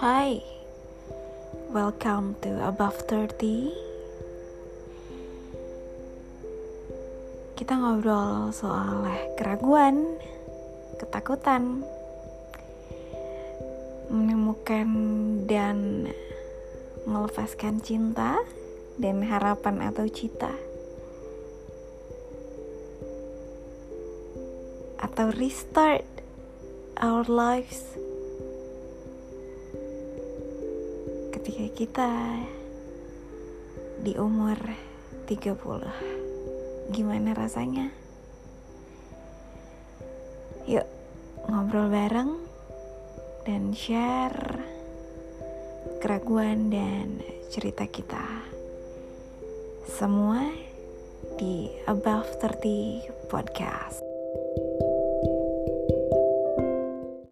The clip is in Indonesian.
Hai, welcome to Above 30 Kita ngobrol soal keraguan, ketakutan Menemukan dan melepaskan cinta dan harapan atau cita. Atau restart our lives ketika kita di umur 30 gimana rasanya? Yuk ngobrol bareng dan share keraguan dan cerita kita. Semua di Above 30 Podcast